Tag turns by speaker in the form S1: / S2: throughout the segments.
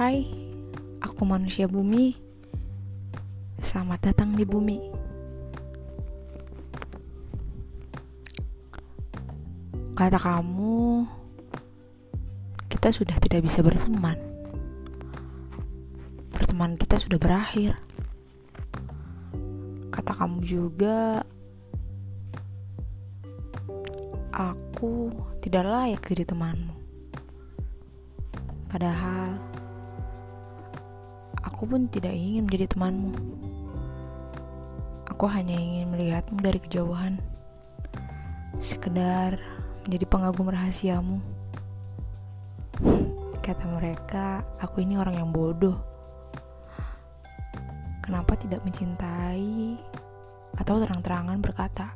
S1: Hai, aku manusia bumi. Selamat datang di bumi. Kata kamu, kita sudah tidak bisa berteman. Pertemanan kita sudah berakhir. Kata kamu juga, aku tidak layak jadi temanmu. Padahal aku pun tidak ingin menjadi temanmu. Aku hanya ingin melihatmu dari kejauhan. Sekedar menjadi pengagum rahasiamu. Kata mereka, aku ini orang yang bodoh. Kenapa tidak mencintai atau terang-terangan berkata?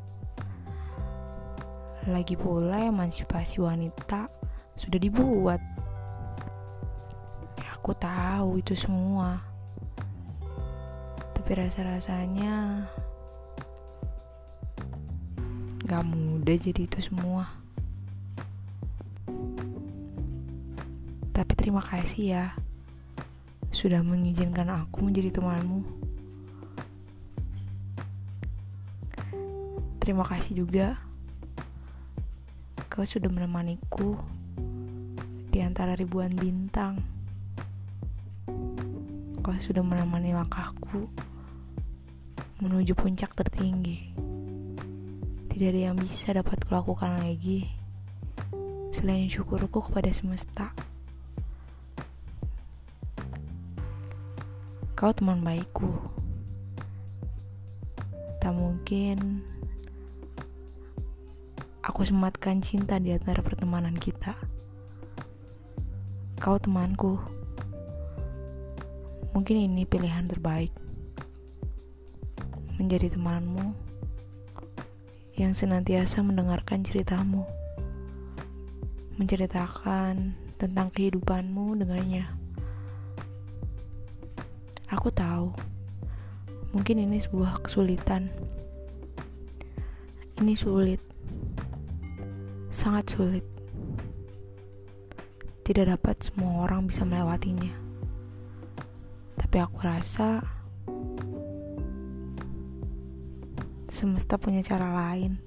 S1: Lagi pula emansipasi wanita sudah dibuat Aku tahu itu semua. Tapi rasa-rasanya gak mudah jadi itu semua. Tapi terima kasih ya sudah mengizinkan aku menjadi temanmu. Terima kasih juga kau sudah menemaniku di antara ribuan bintang. Kau sudah menemani langkahku menuju puncak tertinggi. Tidak ada yang bisa dapat kulakukan lagi selain syukurku kepada semesta. Kau teman baikku. Tak mungkin aku sematkan cinta di antara pertemanan kita. Kau temanku. Mungkin ini pilihan terbaik. Menjadi temanmu yang senantiasa mendengarkan ceritamu. Menceritakan tentang kehidupanmu dengannya. Aku tahu, mungkin ini sebuah kesulitan. Ini sulit, sangat sulit. Tidak dapat semua orang bisa melewatinya tapi aku rasa semesta punya cara lain.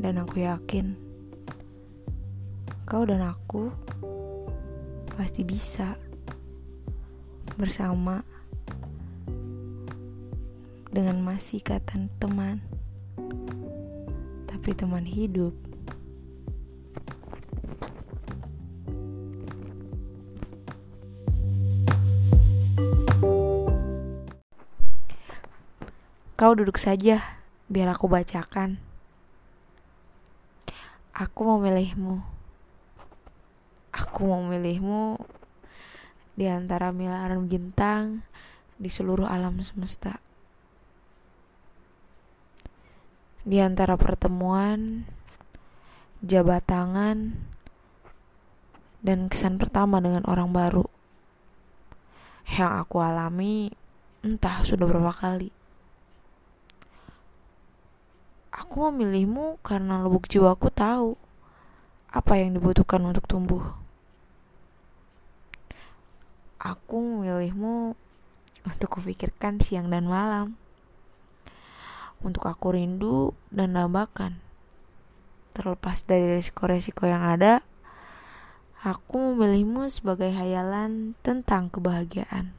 S1: Dan aku yakin kau dan aku pasti bisa bersama dengan masih kata teman. Tapi teman hidup Kau duduk saja, biar aku bacakan. Aku mau milihmu. Aku mau milihmu di antara miliaran bintang di seluruh alam semesta. Di antara pertemuan, jabat tangan, dan kesan pertama dengan orang baru yang aku alami entah sudah berapa kali. Aku memilihmu karena lubuk jiwaku tahu apa yang dibutuhkan untuk tumbuh. Aku memilihmu untuk kupikirkan siang dan malam. Untuk aku rindu dan dambakan. Terlepas dari resiko-resiko yang ada, aku memilihmu sebagai hayalan tentang kebahagiaan.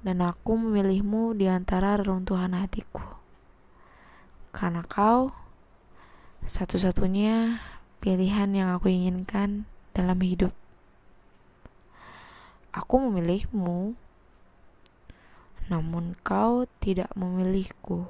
S1: Dan aku memilihmu di antara reruntuhan hatiku. Karena kau satu-satunya pilihan yang aku inginkan dalam hidup. Aku memilihmu, namun kau tidak memilihku.